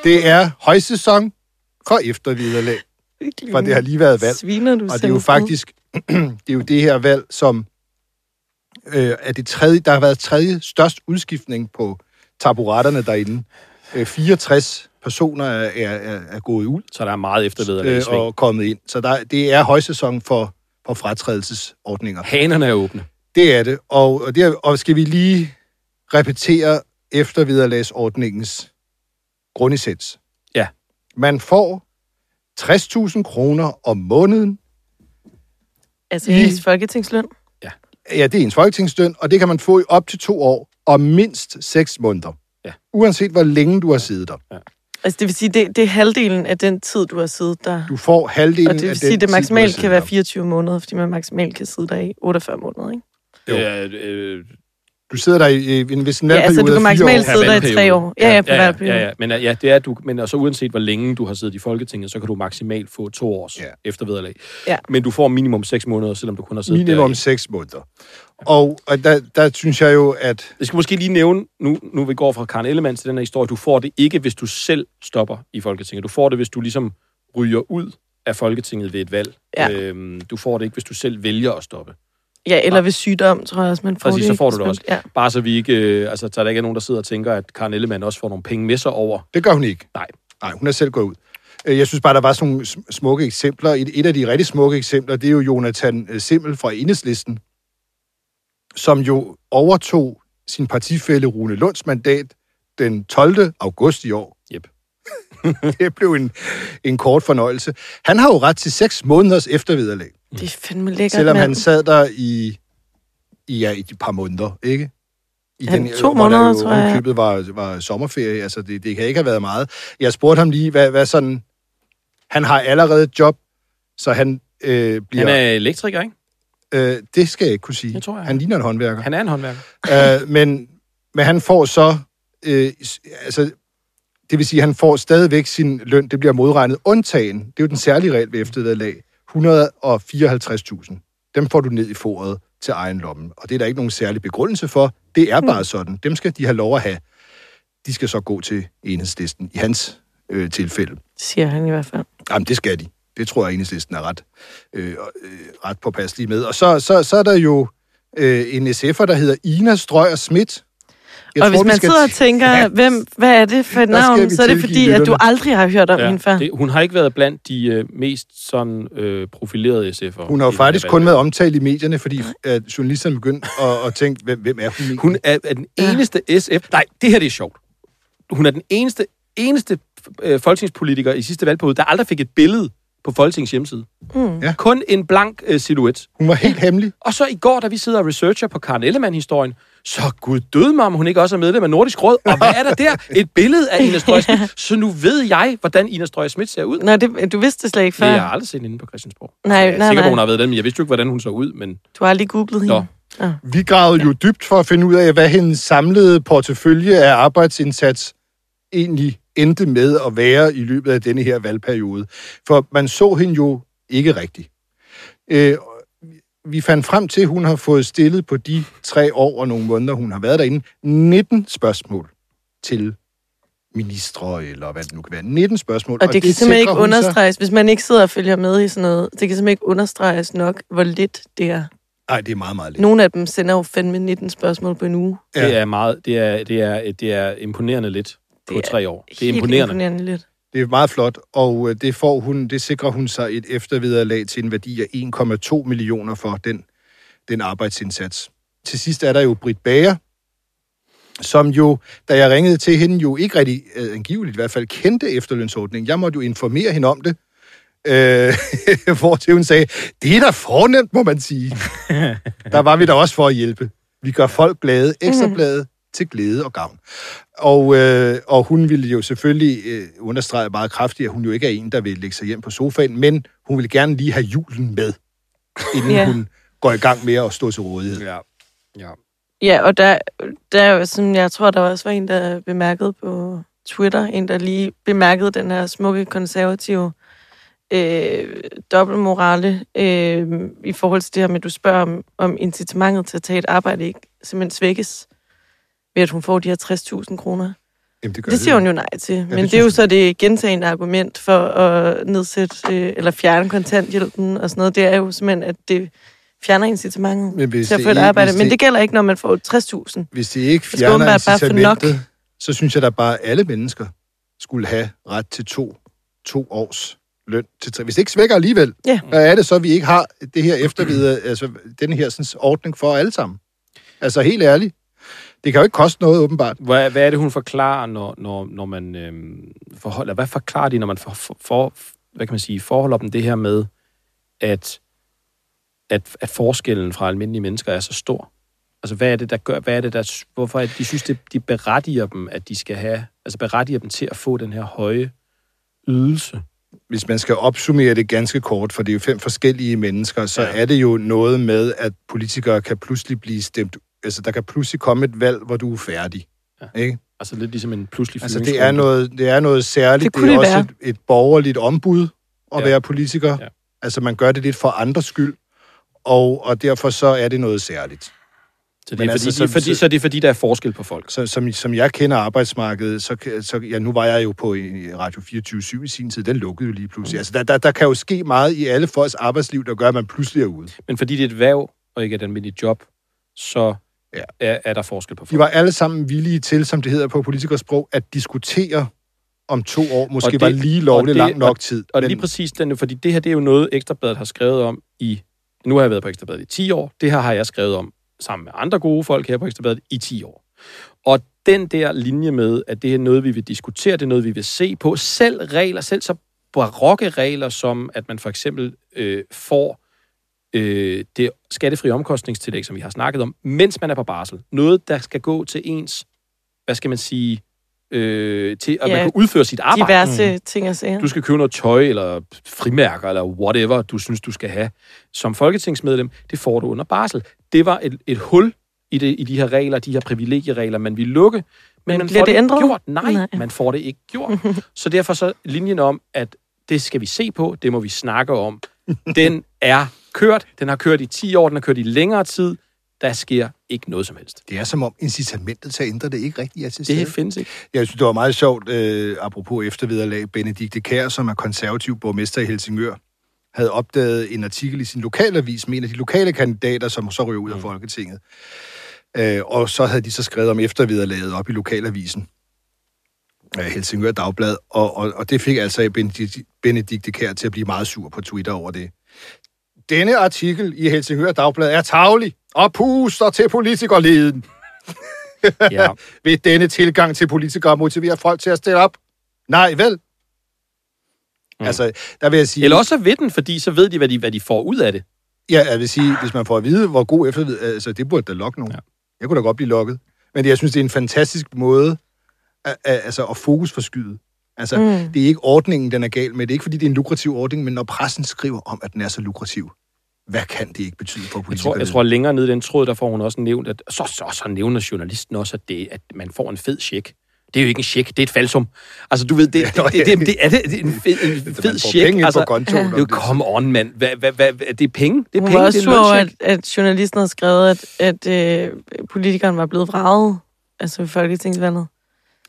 Det er højsæson for efterviderlag, for det har lige været valg. Sviner du Og det er jo faktisk <clears throat> det er jo det her valg, som øh, er det tredje, der har været tredje størst udskiftning på taburetterne derinde. Øh, 64 personer er, er, er, er gået ud Så der er meget eftervederlag i øh, og kommet ind. Så der, det er højsæson for, for fratrædelsesordninger. Hanerne er åbne. Det er det. Og, og, det er, og skal vi lige repetere efterviderlagsordningens grundessens? Ja. Man får 60.000 kroner om måneden. Altså I- ens folketingsløn. Ja, det er ens folketingsløn, og det kan man få i op til to år og mindst 6 måneder. Ja. Uanset hvor længe du har siddet der. Altså det vil sige, det, det er halvdelen af den tid, du har siddet der. Du får halvdelen Og det vil af sige, den det tid, du har maksimalt kan være der. 24 måneder, fordi man maksimalt kan sidde der i 48 måneder, ikke? Jo. Øh, øh, Du sidder der i, i en, hvis en Ja, altså du valgperiode kan er maksimalt sidde der i tre valgperiode. år. Ja, ja, på ja, ja, ja, ja. Men, ja, det er du, men altså uanset hvor længe du har siddet i Folketinget, så kan du maksimalt få to års Ja. eftervederlag. Ja. Men du får minimum seks måneder, selvom du kun har siddet Minimum der. 6 måneder. Og, og der, der synes jeg jo, at Jeg skal måske lige nævne, nu, nu vi går fra Karen Ellemann til den her historie, du får det ikke, hvis du selv stopper i Folketinget. Du får det, hvis du ligesom ryger ud af Folketinget ved et valg. Ja. Øhm, du får det ikke, hvis du selv vælger at stoppe. Ja, eller ved sygdom, tror jeg også, man får Præcis, det. så får du det også. Ja. Bare så vi ikke, øh, altså, så der ikke er nogen, der sidder og tænker, at Karen Ellemann også får nogle penge med sig over. det gør hun ikke. Nej. Nej, hun er selv gået ud. Øh, Jeg synes bare, der var sådan nogle sm- smukke eksempler. Et, et af de rigtig smukke eksempler, det er jo Jonathan øh, Simmel fra Enhedslisten, som jo overtog sin partifælle Rune Lunds mandat den 12. august i år. Yep. <laughs> det blev en, en kort fornøjelse. Han har jo ret til seks måneders eftervederlag, Det er fandme lækkert, selvom mand. han sad der i, i, ja, i et par måneder, ikke? I Han- to hvor der måneder, jo tror jeg. ovenikøbet var, var sommerferie, altså det, det kan ikke have været meget. Jeg spurgte ham lige, hvad, hvad sådan... Han har allerede et job, så han øh, bliver... Han er elektriker, ikke? øh, det skal jeg ikke kunne sige. Det tror jeg. Han ligner en håndværker. Han er en håndværker. øh, men, men han får så øh, altså, det vil sige, at han får stadigvæk sin løn, det bliver modregnet. Undtagen, det er jo den særlige regel ved eftervederlag, 154.000. Dem får du ned i foret til egen lomme. Og det er der ikke nogen særlig begrundelse for. Det er bare sådan. Dem skal de have lov at have. De skal så gå til enhedslisten i hans øh, tilfælde. Siger han i hvert fald. Jamen, det skal de. Det tror jeg, enhedslisten er ret, øh, øh, ret påpasselig med. Og så, så, så er der jo øh, en SF'er, der hedder Ina Strøger Schmidt. Jeg og hvis tror, vi man skal sidder og tænker, Ja, hvem, hvad er det for et navn, så er det fordi, at du aldrig har hørt om hende før. det, hun har ikke været blandt de øh, mest sådan øh, profilerede SF'ere. Hun har jo faktisk kun været omtalt i medierne, fordi at journalisterne begyndte at, at tænke, hvem, hvem er hun? Hun er, er den eneste SF... Nej, det her det er sjovt. Hun er den eneste, eneste øh, folketingspolitiker i sidste valgperiode, der aldrig fik et billede på Folketingets hjemmeside. Mm. Ja. Kun en blank øh, silhuet. Hun var helt hemmelig. Og så i går, da vi sidder og researcher på Karen Ellemann-historien, så gud døde mig, om hun ikke også er medlem af Nordisk Råd. Og hvad er der der? Et billede af Ina <laughs> Strøg Så nu ved jeg, hvordan Ina Strøg Schmidt ser ud. Nå, det, du vidste det slet ikke Det før. har jeg aldrig set inde på Christiansborg. Nej, jeg er nej, sikker på, nej. hun har været den, men jeg vidste jo ikke, hvordan hun så ud. Men Du har aldrig googlet hende. Nå. Vi gravede jo dybt for at finde ud af, hvad hendes samlede portefølje af arbejdsindsats egentlig endte med at være i løbet af denne her valgperiode. For man så hende jo ikke rigtigt. Øh, vi fandt frem til, at hun har fået stillet på de tre år og nogle måneder, hun har været derinde, 19 spørgsmål til ministre, eller hvad det nu kan være. 19 spørgsmål. Og det kan simpelthen ikke sikrer hun så- understreges, hvis man ikke sidder og følger med i sådan noget, det kan simpelthen ikke understreges nok, hvor lidt det er. Nej, det er meget, meget lidt. Nogle af dem sender jo fandme 19 spørgsmål på en uge. Ja. det er meget, det er, det er, det er imponerende lidt på Det tre år. Det er imponerende. imponerende lidt. Det er meget flot, og øh, det, får hun, det sikrer hun sig et eftervederlag til en værdi af 1,2 millioner for den, den arbejdsindsats. Til sidst er der jo Britt Bager, som jo, da jeg ringede til hende, jo ikke rigtig, øh, angiveligt i hvert fald, kendte efterlønsordningen. Jeg måtte jo informere hende om det, øh, <laughs> hvor til hun sagde, det er da fornemt, må man sige. <laughs> der var vi da også for at hjælpe. Vi gør folk glade, ekstrabladet til glæde og gavn. Og, øh, og hun ville jo selvfølgelig øh, understrege meget kraftigt, at hun jo ikke er en, der vil lægge sig hjem på sofaen, men hun vil gerne lige have julen med, inden Ja. hun går i gang med at stå til rådighed. Ja. ja. Ja, og der, der er jo sådan, jeg tror, der også var en, der bemærkede på Twitter, en, der lige bemærkede den her smukke konservative øh, dobbeltmorale øh, i forhold til det her med, at du spørger om, om incitamentet til at tage et arbejde ikke simpelthen svækkes ved, at hun får de her 60.000 kroner. Jamen, det gør Det siger hun jo nej til, men det det, det er jo så det gentagende argument for at nedsætte øh, eller fjerne kontanthjælpen og sådan noget. Det er jo simpelthen, at det fjerner incitamentet Men hvis til at det få et arbejde. Men det- det gælder ikke, når man får 60.000. Hvis det ikke fjerner bare incitamentet, så synes jeg da bare, at alle mennesker skulle have ret til to, to års løn. Til tre. Hvis det ikke svækker alligevel, Ja. hvad er det så, vi ikke har det her eftervidere, altså den her sådan, ordning for alle sammen? Altså helt ærligt. Det kan jo ikke koste noget, åbenbart. Hvad, hvad er det, hun forklarer, når, når, når man øhm, forholder... Hvad forklarer de, når man for, for, for, hvad kan man sige, forholder dem det her med, at, at, at forskellen fra almindelige mennesker er så stor? Altså, hvad er det, der gør... Hvad er det, der... Hvorfor er de synes, det, de berettiger dem, at de skal have... Altså, berettiger dem til at få den her høje ydelse? Hvis man skal opsummere det ganske kort, for det er jo fem forskellige mennesker, så ja. er det jo noget med, at politikere kan pludselig blive stemt... Altså, der kan pludselig komme et valg, hvor du er færdig. Ja. Ikke? Altså, lidt ligesom en pludselig Altså, det er noget, det er noget særligt. Det kunne det er det også være. et, et borgerligt ombud at Ja. være politiker. Ja. Altså, man gør det lidt for andres skyld, og, og derfor så er det noget særligt. Så det er, Men fordi, altså, så- de, fordi, så- så er det fordi, der er forskel på folk. Så, som, som jeg kender arbejdsmarkedet, så, så ja, nu var jeg jo på i Radio 24 i sin tid, den lukkede jo lige pludselig. Altså, der, der, der kan jo ske meget i alle folks arbejdsliv, der gør, at man pludselig er ude. Men fordi det er et værv, og ikke et almindeligt job, så Ja. er, er der forskel på folk. De var alle sammen villige til, som det hedder på politikersprog, at diskutere om to år måske Og det, var lige og lovligt det- lang nok tid. Og lige præcis den, fordi det her, det er jo noget, Ekstrabladet har skrevet om i... Nu har jeg været på Ekstrabladet i 10 år. Det her har jeg skrevet om sammen med andre gode folk her på Ekstrabladet i 10 år. Og den der linje med, at det er noget, vi vil diskutere, det er noget, vi vil se på. Selv regler, selv så barokke regler, som at man for eksempel øh, får øh, det skattefri omkostningstillæg, som vi har snakket om, mens man er på barsel. Noget, der skal gå til ens, hvad skal man sige, øh, til at Ja, man kan udføre sit arbejde. Diverse ting og sager. Du skal købe noget tøj, eller frimærker, eller whatever, du synes, du skal have som folketingsmedlem. Det får du under barsel. Det var et, et hul, i, det, i de her regler, de her privilegieregler, man vil lukke. Men, Men man bliver får det det ændret? gjort. Nej, Nej. man får det ikke gjort. <laughs> så derfor så linjen om, at det skal vi se på, det må vi snakke om, den er kørt. Den har kørt i 10 år, den har kørt i længere tid. Der sker ikke noget som helst. Det er som om incitamentet til at ændre det ikke rigtig er til stede. Det findes ikke. Jeg synes, det var meget sjovt, øh, apropos eftervederlag. Benedikte Kær, som er konservativ borgmester i Helsingør, havde opdaget en artikel i sin lokalavis med en af de lokale kandidater, som så ryger ud af Folketinget. Øh, og så havde de så skrevet om eftervederlaget op i lokalavisen. Helsingør Dagblad. Og, og, og det fik altså Benedikte Kær til at blive meget sur på Twitter over det. Denne artikel i Helsingør Dagblad er tavlig og puster til politikerleden. <laughs> Ja. Vil denne tilgang til politikere motivere folk til at stille op? Nej, vel? Mm. Altså, der vil jeg sige... Eller også så ved den, fordi så ved de, hvad de, hvad de får ud af det. Ja, jeg vil sige, hvis man får at vide, hvor god eftervid... Altså, det burde da lokke nogen. Ja. Jeg kunne da godt blive lokket. Men jeg synes, det er en fantastisk måde at, altså, at fokusforskyde. Altså, mm. det er ikke ordningen, den er gal med. Det er ikke, fordi det er en lukrativ ordning, men når pressen skriver om, at den er så lukrativ, hvad kan det ikke betyde for Jeg politikere? tror, jeg tror længere ned i den tråd, der får hun også nævnt, at så, så, så nævner journalisten også, at, det, at man får en fed check. Det er jo ikke en check, det er et falsum. Altså, du ved, det, Ja, det, det, det, det, er, det, det er en fed, en man fed får check. penge altså, på kontoen, det er come on, mand. Hvad, hvad, hvad, det er penge. Det er Hun penge, var også det sur over, at, at journalisten havde skrevet, at, at øh, politikeren var blevet vraget, altså ved folketingsvalget.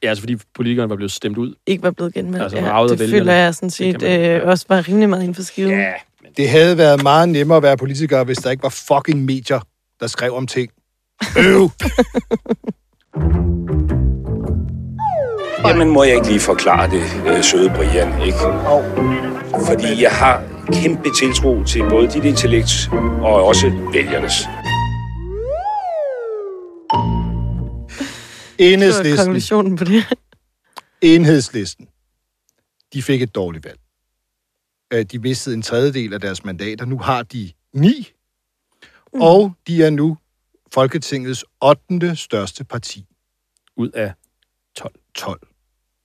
Ja, altså fordi politikerne var blevet stemt ud. Ikke var blevet genvalgt. Altså, af det vælgerne. føler jeg sådan set man- øh, også var rimelig meget inden for skiven. Ja, men Det havde været meget nemmere at være politiker, hvis der ikke var fucking medier, der skrev om ting. Øv! <laughs> Jamen, må jeg ikke lige forklare det, øh, søde Brian, ikke? Fordi jeg har kæmpe tiltro til både dit intellekt og også vælgernes. Det var Enhedslisten, konklusionen på det. enhedslisten, de fik et dårligt valg. Øh, De mistede en tredjedel af deres mandater. Nu har de ni, Mm. og de er nu Folketingets 8. største parti, ud af 12. 12.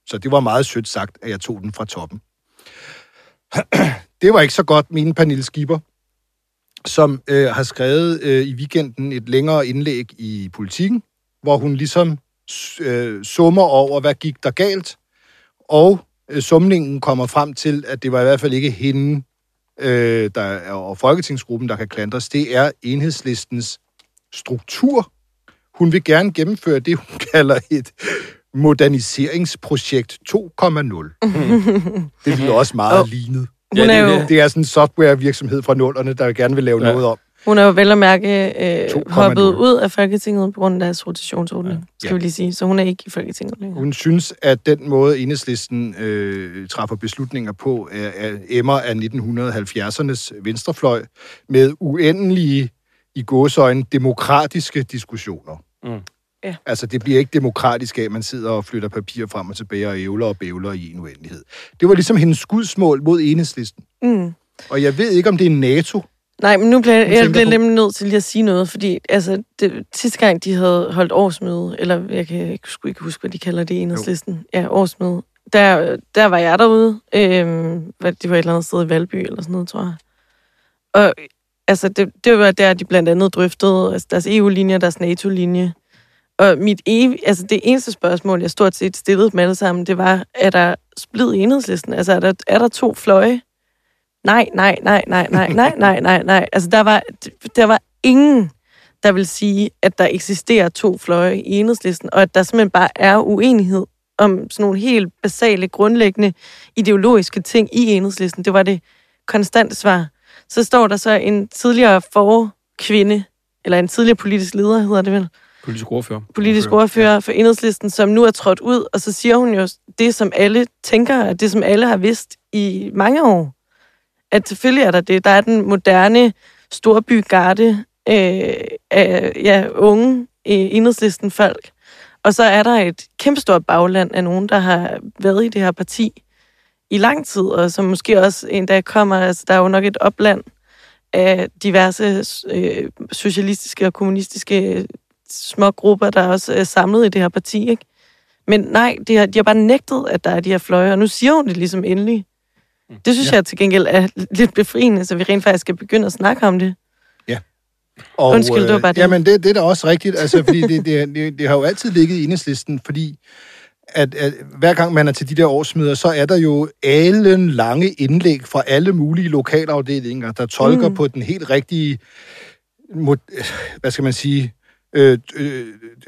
Så det var meget sødt sagt, at jeg tog den fra toppen. <clears throat> Det var ikke så godt, mine Pernille Skipper, som øh, har skrevet øh, i weekenden et længere indlæg i politikken, hvor hun ligesom øh, summer over, hvad gik der galt, og øh, sumningen kommer frem til, at det var i hvert fald ikke hende, øh, der er, og Folketingsgruppen, der kan klandres. Det er enhedslistens struktur. Hun vil gerne gennemføre det, hun <laughs> kalder et moderniseringsprojekt 2,0. det lyder også meget Og- lignet. Hun, Ja, er det er jo. Det er sådan en softwarevirksomhed fra nullerne, der gerne vil lave Ja. noget om. Hun er jo vel at mærke øh, 2,0. hoppet ud af Folketinget på grund af deres rotationsordning, ja. skal Ja. vi lige sige. Så hun er ikke i Folketinget længere. Hun synes, at den måde, enhedslisten øh, træffer beslutninger på, er, er emmer af 1970'ernes venstrefløj med uendelige, i gåsøjne, demokratiske diskussioner. Mm. Ja. Altså, det bliver ikke demokratisk af, at man sidder og flytter papir frem og tilbage og ævler og bævler i en uendelighed. Det var ligesom hendes skudsmål mod enhedslisten. Mm. Og jeg ved ikke, om det er NATO. Nej, men nu bliver jeg, jeg bliver nemlig nødt til lige at sige noget, fordi altså, det, sidste gang, de havde holdt årsmøde, eller jeg kan ikke, sgu ikke huske, hvad de kalder det i enhedslisten. Ja, årsmøde. Der, der var jeg derude. Øhm, hvad- det var et eller andet sted i Valby, eller sådan noget, tror jeg. Og altså, det, det var der, de blandt andet drøftede altså, deres EU-linje og deres NATO-linje. Og mit ev, altså det eneste spørgsmål, jeg stort set stillede dem alle sammen, det var, er der splid i enhedslisten? Altså, er der, er der to fløje? Nej, nej, nej, nej, nej, nej, <laughs> nej, nej, nej. Altså, der var, der var ingen, der vil sige, at der eksisterer to fløje i enhedslisten, og at der simpelthen bare er uenighed om sådan nogle helt basale, grundlæggende ideologiske ting i enhedslisten. Det var det konstante svar. Så står der så en tidligere forkvinde, eller en tidligere politisk leder, hedder det vel, Politisk ordfører. politisk ordfører for enhedslisten, som nu er trådt ud, og så siger hun jo det, som alle tænker, og det, som alle har vidst i mange år. At selvfølgelig er der det. Der er den moderne storbygarde øh, af ja, unge øh, enhedslisten folk. Og så er der et kæmpestort bagland af nogen, der har været i det her parti i lang tid, og som måske også en dag kommer, altså der er jo nok et opland af diverse øh, socialistiske og kommunistiske øh, små grupper, der også er samlet i det her parti, ikke? Men nej, de har, de har bare nægtet, at der er de her fløje, og nu siger hun det ligesom endelig. Det synes ja. jeg til gengæld er lidt befriende, så vi rent faktisk skal begynde at snakke om det. Og, Undskyld, det var bare øh, det. Jamen, det, det er da også rigtigt, altså, fordi det, det, det, det har jo altid ligget i enhedslisten, fordi at, at hver gang man er til de der årsmøder, så er der jo alle lange indlæg fra alle mulige lokalafdelinger, der tolker mm. på den helt rigtige, mod, hvad skal man sige, øh, øh,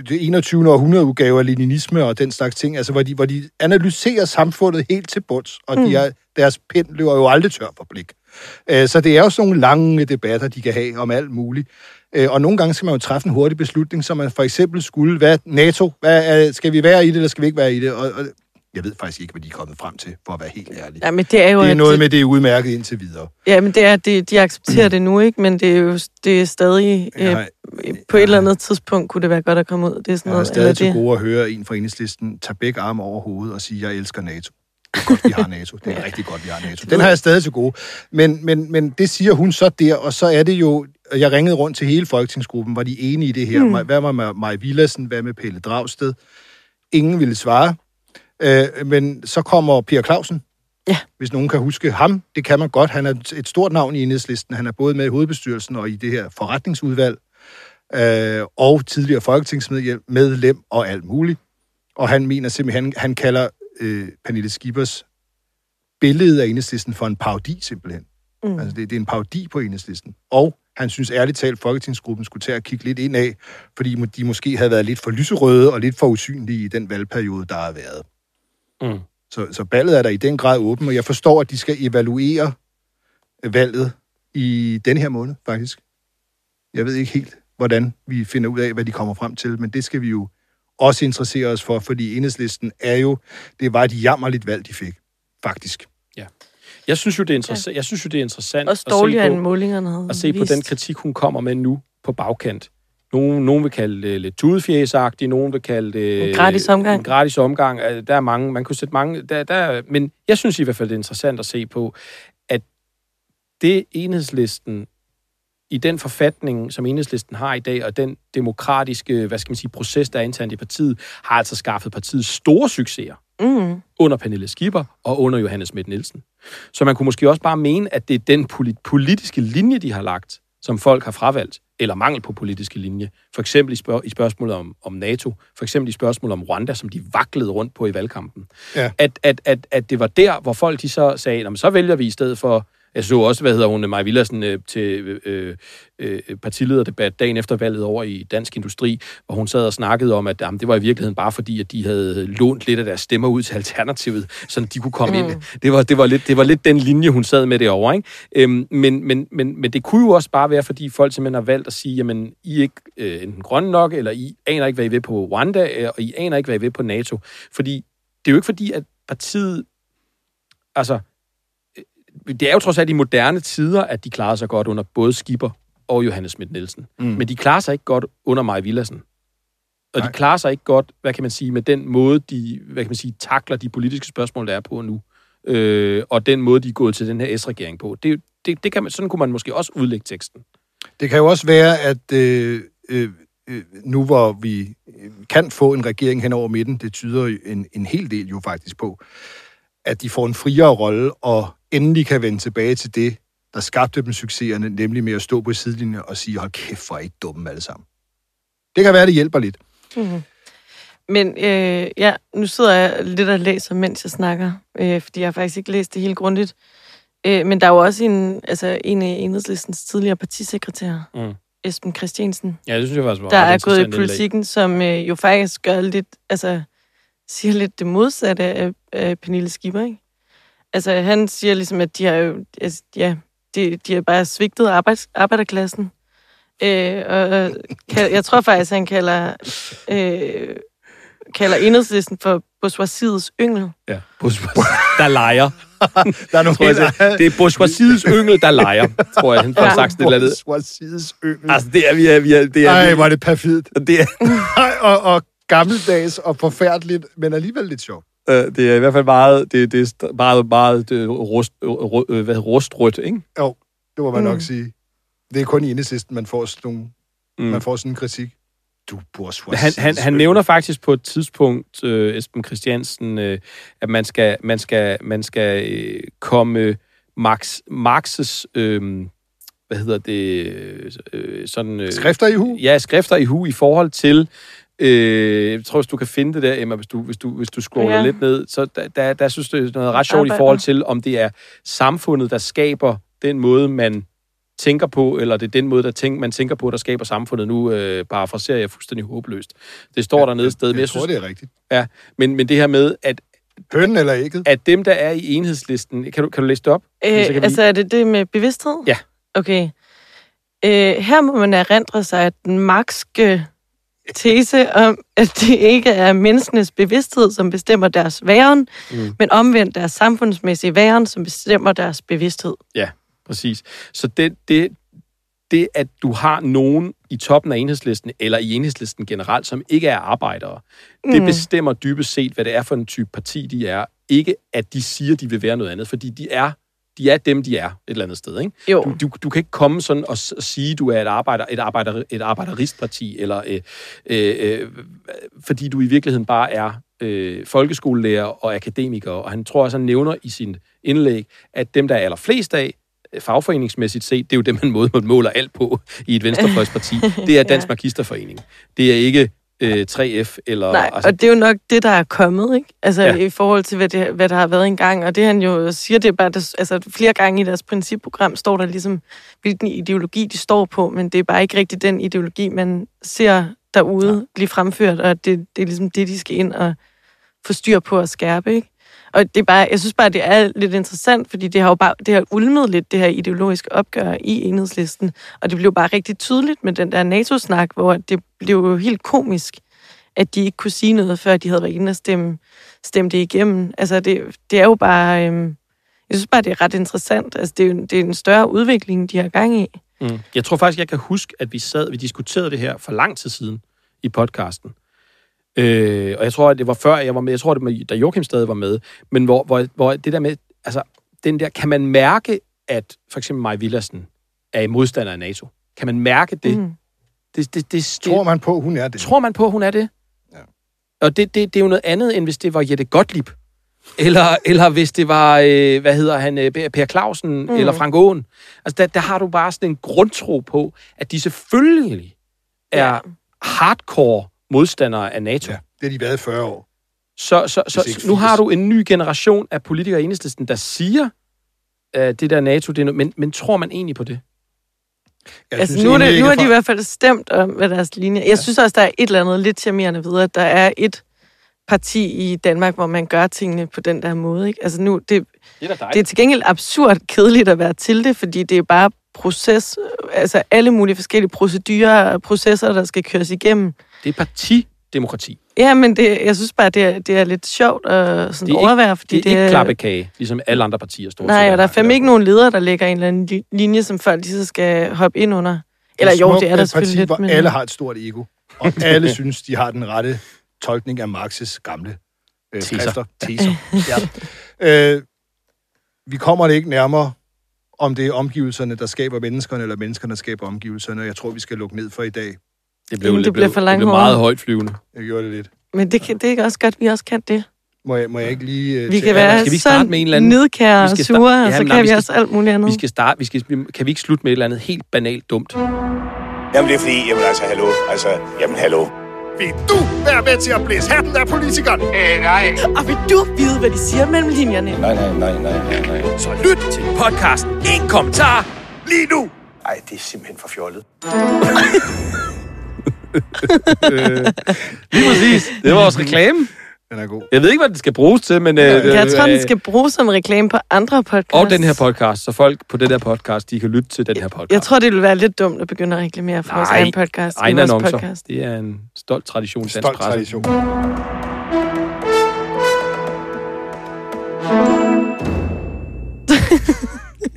det 21. århundrede udgave af leninisme og den slags ting, altså hvor de, hvor de analyserer samfundet helt til bunds, og mm. de er, deres pind løber jo aldrig tør for blik. Øh, så det er jo sådan nogle lange debatter, de kan have om alt muligt. Øh, og nogle gange skal man jo træffe en hurtig beslutning, som man for eksempel skulle, hvad NATO, hvad, skal vi være i det, eller skal vi ikke være i det? Og, og jeg ved faktisk ikke, hvad de er kommet frem til, for at være helt ærlig. Ja, men det er jo... Det er noget med, det er udmærket indtil videre. Ja, men det er, de, de accepterer det nu, ikke? Men det er jo det er stadig... Øh, Jeg, på et eller andet tidspunkt kunne det være godt at komme ud. Det er sådan jeg har noget, stadig til det. gode at høre en fra enhedslisten tage begge arme over hovedet og sige, jeg elsker NATO. Det er godt, vi har NATO. Det er <laughs> rigtig godt, vi har NATO. Den har jeg stadig til gode. Men, men, men det siger hun så der, og så er det jo... Jeg ringede rundt til hele folketingsgruppen. Var de enige i det her? Mm. Hvad med Maja Villadsen? Hvad med Pelle Dragsted? Ingen ville svare. Øh, men så kommer Pia Clausen. Ja. Hvis nogen kan huske ham, det kan man godt. Han er et stort navn i enhedslisten. Han er både med i hovedbestyrelsen og i det her forretningsudvalg. Øh, og tidligere folketingsmedlem medlem og alt muligt. Og han mener simpelthen, han, kalder øh, Pernille Skibers billede af enhedslisten for en parodi simpelthen. Mm. Altså det, det er en parodi på enhedslisten. Og han synes ærligt talt, at Folketingsgruppen skulle til at kigge lidt ind af, fordi de måske havde været lidt for lyserøde og lidt for usynlige i den valgperiode, der har været. Mm. Så, så ballet er der i den grad åben, og jeg forstår, at de skal evaluere valget i den her måned, faktisk. Jeg ved ikke helt, hvordan vi finder ud af, hvad de kommer frem til, men det skal vi jo også interessere os for, fordi enhedslisten er jo, det var et jammerligt valg, de fik, faktisk. Jeg synes jo, det er, interessa- ja. jeg synes jo, det er interessant Også at se på, end målingerne havde at se på vist. den kritik, hun kommer med nu på bagkant. Nogen, nogen vil kalde det lidt tudefjæsagtigt, nogen vil kalde det... En gratis omgang. En gratis omgang. Altså, Der er mange, man kunne sætte mange... Der, der, er- men jeg synes i hvert fald, det er interessant at se på, at det enhedslisten i den forfatning, som enhedslisten har i dag, og den demokratiske, hvad skal man sige, proces, der er internt i partiet, har altså skaffet partiet store succeser Mm. under Pernille Skipper og under Johannes Schmidt Nielsen. Så man kunne måske også bare mene, at det er den polit- politiske linje, de har lagt, som folk har fravalgt, eller mangel på politiske linje. For eksempel i, spørg- i spørgsmålet om, om NATO, for eksempel i spørgsmålet om Rwanda, som de vaklede rundt på i valgkampen. Ja. At, at, at, at det var der, hvor folk de så sagde, "Nå, men så vælger vi i stedet for jeg så også, hvad hedder hun, Maja Villadsen, øh, til øh, øh, partilederdebat dagen efter valget over i Dansk Industri, hvor hun sad og snakkede om, at jamen, det var i virkeligheden bare fordi, at de havde lånt lidt af deres stemmer ud til Alternativet, så de kunne komme mm. ind. Det var, det, var lidt, det var lidt den linje, hun sad med derovre. Ikke? Øhm, men, men, men, men det kunne jo også bare være, fordi folk simpelthen har valgt at sige, jamen, I er ikke øh, enten grønne nok, eller I aner ikke, hvad I vil på Rwanda, øh, og I aner ikke, hvad I vil på NATO. Fordi det er jo ikke fordi, at partiet... Altså, det er jo trods alt i moderne tider, at de klarer sig godt under både Skipper og Johannes Schmidt Nielsen. Mm. Men de klarer sig ikke godt under Maja Villadsen. Og Nej. de klarer sig ikke godt, hvad kan man sige, med den måde, de hvad kan man sige, takler de politiske spørgsmål, der er på nu. Øh, og den måde, de er gået til den her S-regering på. Det, det, det kan man, sådan kunne man måske også udlægge teksten. Det kan jo også være, at øh, øh, øh, nu hvor vi kan få en regering hen over midten, det tyder en, en hel del jo faktisk på, at de får en friere rolle, og endelig kan vende tilbage til det, der skabte dem succeserne, nemlig med at stå på sidelinjen og sige, hold kæft, hvor er I dumme alle sammen. Det kan være, det hjælper lidt. Mm-hmm. Men øh, ja, nu sidder jeg lidt og læser, mens jeg snakker, øh, fordi jeg har faktisk ikke læst det helt grundigt. Øh, men der er jo også en, altså, en af enhedslistens tidligere partisekretær, Mm. Esben Christiansen, Ja, det synes jeg faktisk var der er gået i interessant indlæg. politikken, som øh, jo faktisk gør lidt, altså siger lidt det modsatte af, af Pernille Skipper, ikke? Altså han siger ligesom, at de har jo, altså, ja, de, de har bare svigtet arbejds, arbejderklassen. Øh, og kan, jeg tror faktisk, han kalder, øh, kalder enhedslisten for bourgeoisiets yngel. Ja, bourgeoisie, der leger. <laughs> Der er nogle Tror jeg, det, det er bourgeoisiets yngel, der leger, tror jeg, han får Ja. sagt sådan et eller andet. Bourgeoisiets yngel. Altså, det er vi er, vi er, det er, Ej, vi, hvor er det perfidt. det er, <laughs> og, og gammeldags og forfærdeligt, men alligevel lidt sjovt. Øh, det er i hvert fald meget, det, det er meget, meget øh, rust, øh, ru- øh, hvad, rustrødt, ikke? Jo, det må man Mm. nok sige. Det er kun i enhedslisten, man får sådan, nogle, Mm. man får sådan en kritik. Du bourgeois. Han, han, han nævner faktisk på et tidspunkt, øh, Esben Christiansen, øh, at man skal, man skal, man skal øh, komme Marx, Marxes, øh, hvad hedder det, øh, sådan... Øh, Skrifter i hu? Ja, skrifter i hu i forhold til... Øh, jeg tror, hvis du kan finde det der, Emma, hvis du, hvis du, hvis du scroller Ja. lidt ned, så der, der, der synes jeg, det er noget ret sjovt i Arbejder. forhold til, om det er samfundet, der skaber den måde, man tænker på, eller det er den måde, der tænk, man tænker på, der skaber samfundet. Nu øh, parafraserer jeg fuldstændig håbløst. Det står ja, dernede et sted, Jeg, men jeg tror, synes, det er rigtigt. ja, men, men det her med, at, Hønnen eller ægget? at dem, der er i enhedslisten... Kan du, kan du læse det op? Jeg Øh, altså, er det det med bevidsthed? Ja. Okay. Øh, her må man erindre sig, at den markske tese om, at det ikke er menneskenes bevidsthed, som bestemmer deres væren, Mm. men omvendt deres samfundsmæssige væren, som bestemmer deres bevidsthed. Ja, præcis. Så det, det, det, at du har nogen i toppen af enhedslisten, eller i enhedslisten generelt, som ikke er arbejdere, mm. det Mm. bestemmer dybest set, hvad det er for en type parti, de er. Ikke, at de siger, de vil være noget andet, fordi de er, de er dem, de er et eller andet sted. Ikke? Jo. Du, du, du kan ikke komme sådan og, sige, du er et, arbejder, et, arbejder, et arbejderistparti, eller, øh, øh, øh, fordi du i virkeligheden bare er øh, folkeskolelærer og akademiker. Og han tror også, han nævner i sin indlæg, at dem, der er allerflest af, øh, fagforeningsmæssigt set, det er jo det, man måler alt på i et venstrefløjsparti. <laughs> Det er Dansk Ja. Magisterforening. Det er ikke øh, 3F eller... Nej, altså, og det er jo nok det, der er kommet, ikke? Altså Ja. i forhold til, hvad, det, hvad der har været engang. Og det han jo siger, det er bare, der, altså flere gange i deres principprogram står der ligesom, hvilken ideologi de står på, men det er bare ikke rigtig den ideologi, man ser derude ja. blive fremført, og det, det er ligesom det, de skal ind og få styr på at skærpe, ikke? Og det er bare, jeg synes bare, det er lidt interessant, fordi det har jo bare, det har ulmet lidt det her ideologiske opgør i enhedslisten, og det blev bare rigtig tydeligt med den der NATO-snak, hvor det blev jo helt komisk, at de ikke kunne sige noget, før de havde været inde og stemme, stemme det igennem. Altså, det, det er jo bare... Øhm, jeg synes bare, det er ret interessant. Altså, det er, det er en større udvikling, de har gang i. Mm. Jeg tror faktisk, jeg kan huske, at vi sad, vi diskuterede det her for lang tid siden i podcasten. Øh, og jeg tror, at det var før jeg var med. Jeg tror, det var, da Joachim stadig var med. Men hvor, hvor, hvor det der med, altså, den der, kan man mærke, at for eksempel Maj Villersen er i modstander af NATO? Kan man mærke det? Mm. Det, det, det, Tror man på, hun er det? tror man på, hun er det? Ja. Og det, det, det er jo noget andet, end hvis det var Jette Gottlieb. Eller, eller hvis det var, øh, hvad hedder han, øh, Per Clausen mm. eller Frank Aaen. Altså, der, der har du bare sådan en grundtro på, at de selvfølgelig er Ja. hardcore modstandere af NATO. Ja, det har de været i 40 år. Så, så, så, så nu 80. har du en ny generation af politikere i enhedslisten, der siger, at det der NATO, det er noget, men, men tror man egentlig på det? Jeg Altså, synes nu, er det, nu har de i hvert fald stemt om, hvad deres linje Jeg synes også, der er et eller andet lidt charmerende ved, at der er et parti i Danmark, hvor man gør tingene på den der måde. Ikke? Altså nu, det, Det er det er til gengæld absurd kedeligt at være til det, fordi det er bare proces, altså alle mulige forskellige procedurer og processer, der skal køres igennem. Det er partidemokrati. Ja, men det, jeg synes bare, det er, det er lidt sjovt at sådan Det er overvære, fordi Det er ikke klappekage, ligesom alle andre partier står Nej, og der er fandme ikke nogen ledere, der lægger en eller anden li- linje, som folk lige så skal hoppe ind under. Eller jo, det er der selvfølgelig parti, lidt. hvor Men... alle har et stort ego, og <laughs> alle synes, de har den rette tolkning af Marx's gamle øh, Teser. Teser. Ja. Øh, vi kommer det ikke nærmere, om det er omgivelserne, der skaber menneskerne, eller menneskerne, der skaber omgivelserne. Jeg tror, vi skal lukke ned for i dag. Det blev, det det bliver blev, for det blev meget højt flyvende. Jeg gjorde det lidt. Men det, kan, det er ikke også godt, at vi også kan det. Må jeg, må jeg ikke lige... Øh, Vi kan være skal vi starte sådan med en eller anden- nidkære Vi og sure, starte- og Ja, så kan nej, vi vi skal- også alt muligt andet. Vi skal starte, vi skal, kan vi ikke slutte med et eller andet helt banalt dumt? Jamen det er fordi, jamen altså, hallo, altså, jamen hallo. Vil du være med til at blæse hatten af politikeren? Øh, nej. Og vil du vide, hvad de siger mellem linjerne? Nej, nej, nej, nej, nej, nej. Så lyt til podcasten. En kommentar lige nu. Ej, det er simpelthen for fjollet. <laughs> <laughs> Lige præcis. Det var vores reklame. Den er god. Jeg ved ikke, hvad det skal bruges til, men... Øh, Jeg tror, øh, den skal bruges som reklame på andre podcasts. Og den her podcast, så folk på den her podcast, de kan lytte til den her podcast. Jeg tror, det ville være lidt dumt at begynde at reklamere for vores Nej, egen podcast. vores annoncer. podcast. Det er en stolt tradition dansk Stolt presse. tradition. <laughs>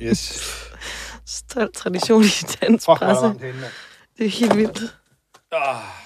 Yes. Stolt tradition i dansk Fuck, presse. Det er helt vildt. Ah.